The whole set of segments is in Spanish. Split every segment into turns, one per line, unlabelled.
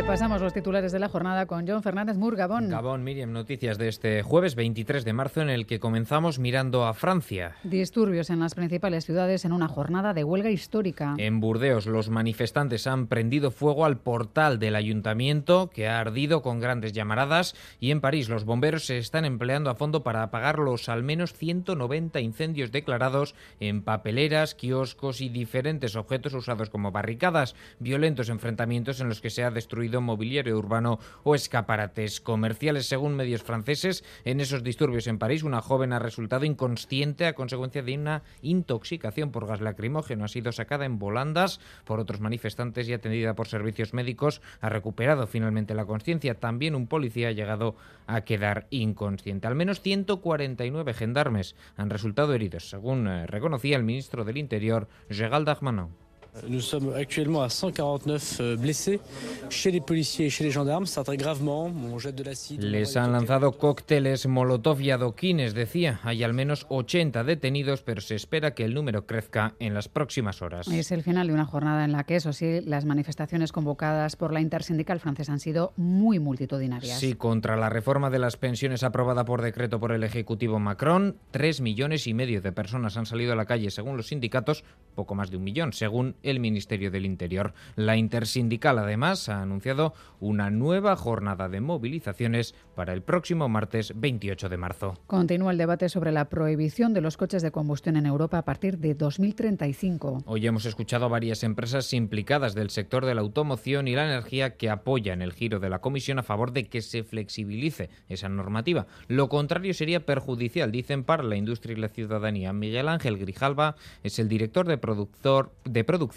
Repasamos los titulares de la jornada con John Fernández Mur, Gabón.
Gabón, Miriam, noticias de este jueves 23 de marzo en el que comenzamos mirando a Francia.
Disturbios en las principales ciudades en una jornada de huelga histórica.
En Burdeos, los manifestantes han prendido fuego al portal del ayuntamiento que ha ardido con grandes llamaradas y en París los bomberos se están empleando a fondo para apagar los al menos 190 incendios declarados en papeleras, kioscos y diferentes objetos usados como barricadas. Violentos enfrentamientos en los que se ha destruido mobiliario urbano o escaparates comerciales. Según medios franceses, en esos disturbios en París, una joven ha resultado inconsciente a consecuencia de una intoxicación por gas lacrimógeno. Ha sido sacada en volandas por otros manifestantes y atendida por servicios médicos. Ha recuperado finalmente la conciencia. También un policía ha llegado a quedar inconsciente. Al menos 149 gendarmes han resultado heridos, según eh, reconocía el ministro del Interior, Gérald Darmanin.
Nous sommes actuellement à 149 euh, blessés chez les policiers et chez les gendarmes, certains gravement. On jette de l'acide.
Les han lanzado cócteles Molotov y adoquines, decía. Hay al menos 80 detenidos, pero se espera que el número crezca en las próximas horas.
Es el final de una jornada en la que, eso sí, las manifestaciones convocadas por la intersindical francesa han sido muy multitudinarias.
Sí, contra la reforma de las pensiones aprobada por decreto por el Ejecutivo Macron, tres millones y medio de personas han salido a la calle, según los sindicatos, poco más de un millón, según el Ministerio del Interior. La intersindical, además, ha anunciado una nueva jornada de movilizaciones para el próximo martes 28 de marzo.
Continúa el debate sobre la prohibición de los coches de combustión en Europa a partir de 2035.
Hoy hemos escuchado a varias empresas implicadas del sector de la automoción y la energía que apoyan el giro de la Comisión a favor de que se flexibilice esa normativa. Lo contrario sería perjudicial, dicen, para la industria y la ciudadanía. Miguel Ángel Grijalva es el director de, productor, de producción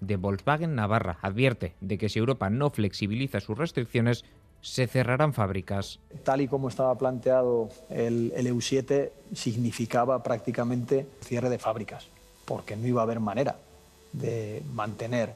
de Volkswagen Navarra. Advierte de que si Europa no flexibiliza sus restricciones, se cerrarán fábricas.
Tal y como estaba planteado el, el EU7, significaba prácticamente cierre de fábricas, porque no iba a haber manera de mantener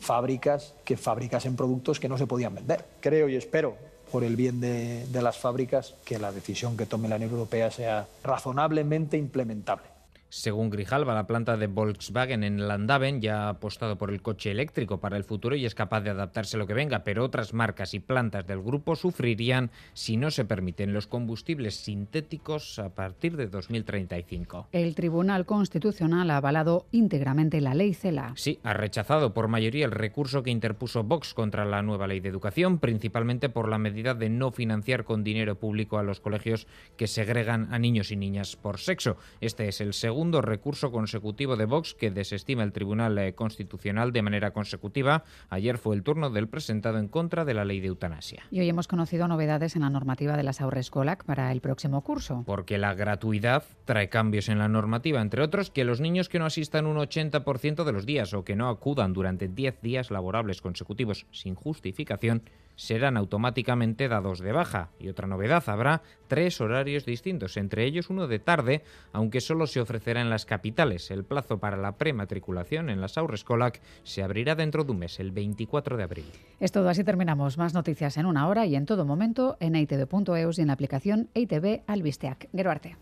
fábricas que fabricasen productos que no se podían vender. Creo y espero, por el bien de, de las fábricas, que la decisión que tome la Unión Europea sea razonablemente implementable.
Según Grijalva, la planta de Volkswagen en Landaven ya ha apostado por el coche eléctrico para el futuro y es capaz de adaptarse a lo que venga, pero otras marcas y plantas del grupo sufrirían si no se permiten los combustibles sintéticos a partir de 2035.
El Tribunal Constitucional ha avalado íntegramente la ley CELA.
Sí, ha rechazado por mayoría el recurso que interpuso Vox contra la nueva ley de educación, principalmente por la medida de no financiar con dinero público a los colegios que segregan a niños y niñas por sexo. Este es el segundo segundo recurso consecutivo de Vox que desestima el Tribunal eh, Constitucional de manera consecutiva. Ayer fue el turno del presentado en contra de la ley de eutanasia.
Y hoy hemos conocido novedades en la normativa de las Aurrescolac para el próximo curso.
Porque la gratuidad trae cambios en la normativa, entre otros que los niños que no asistan un 80% de los días o que no acudan durante 10 días laborables consecutivos sin justificación serán automáticamente dados de baja. Y otra novedad, habrá tres horarios distintos, entre ellos uno de tarde, aunque solo se ofrecerá en las capitales. El plazo para la prematriculación en las Aurrescolac se abrirá dentro de un mes, el 24 de abril.
Es todo, así terminamos. Más noticias en una hora y en todo momento en itv.eus y en la aplicación ITV Albisteac. Geroarte.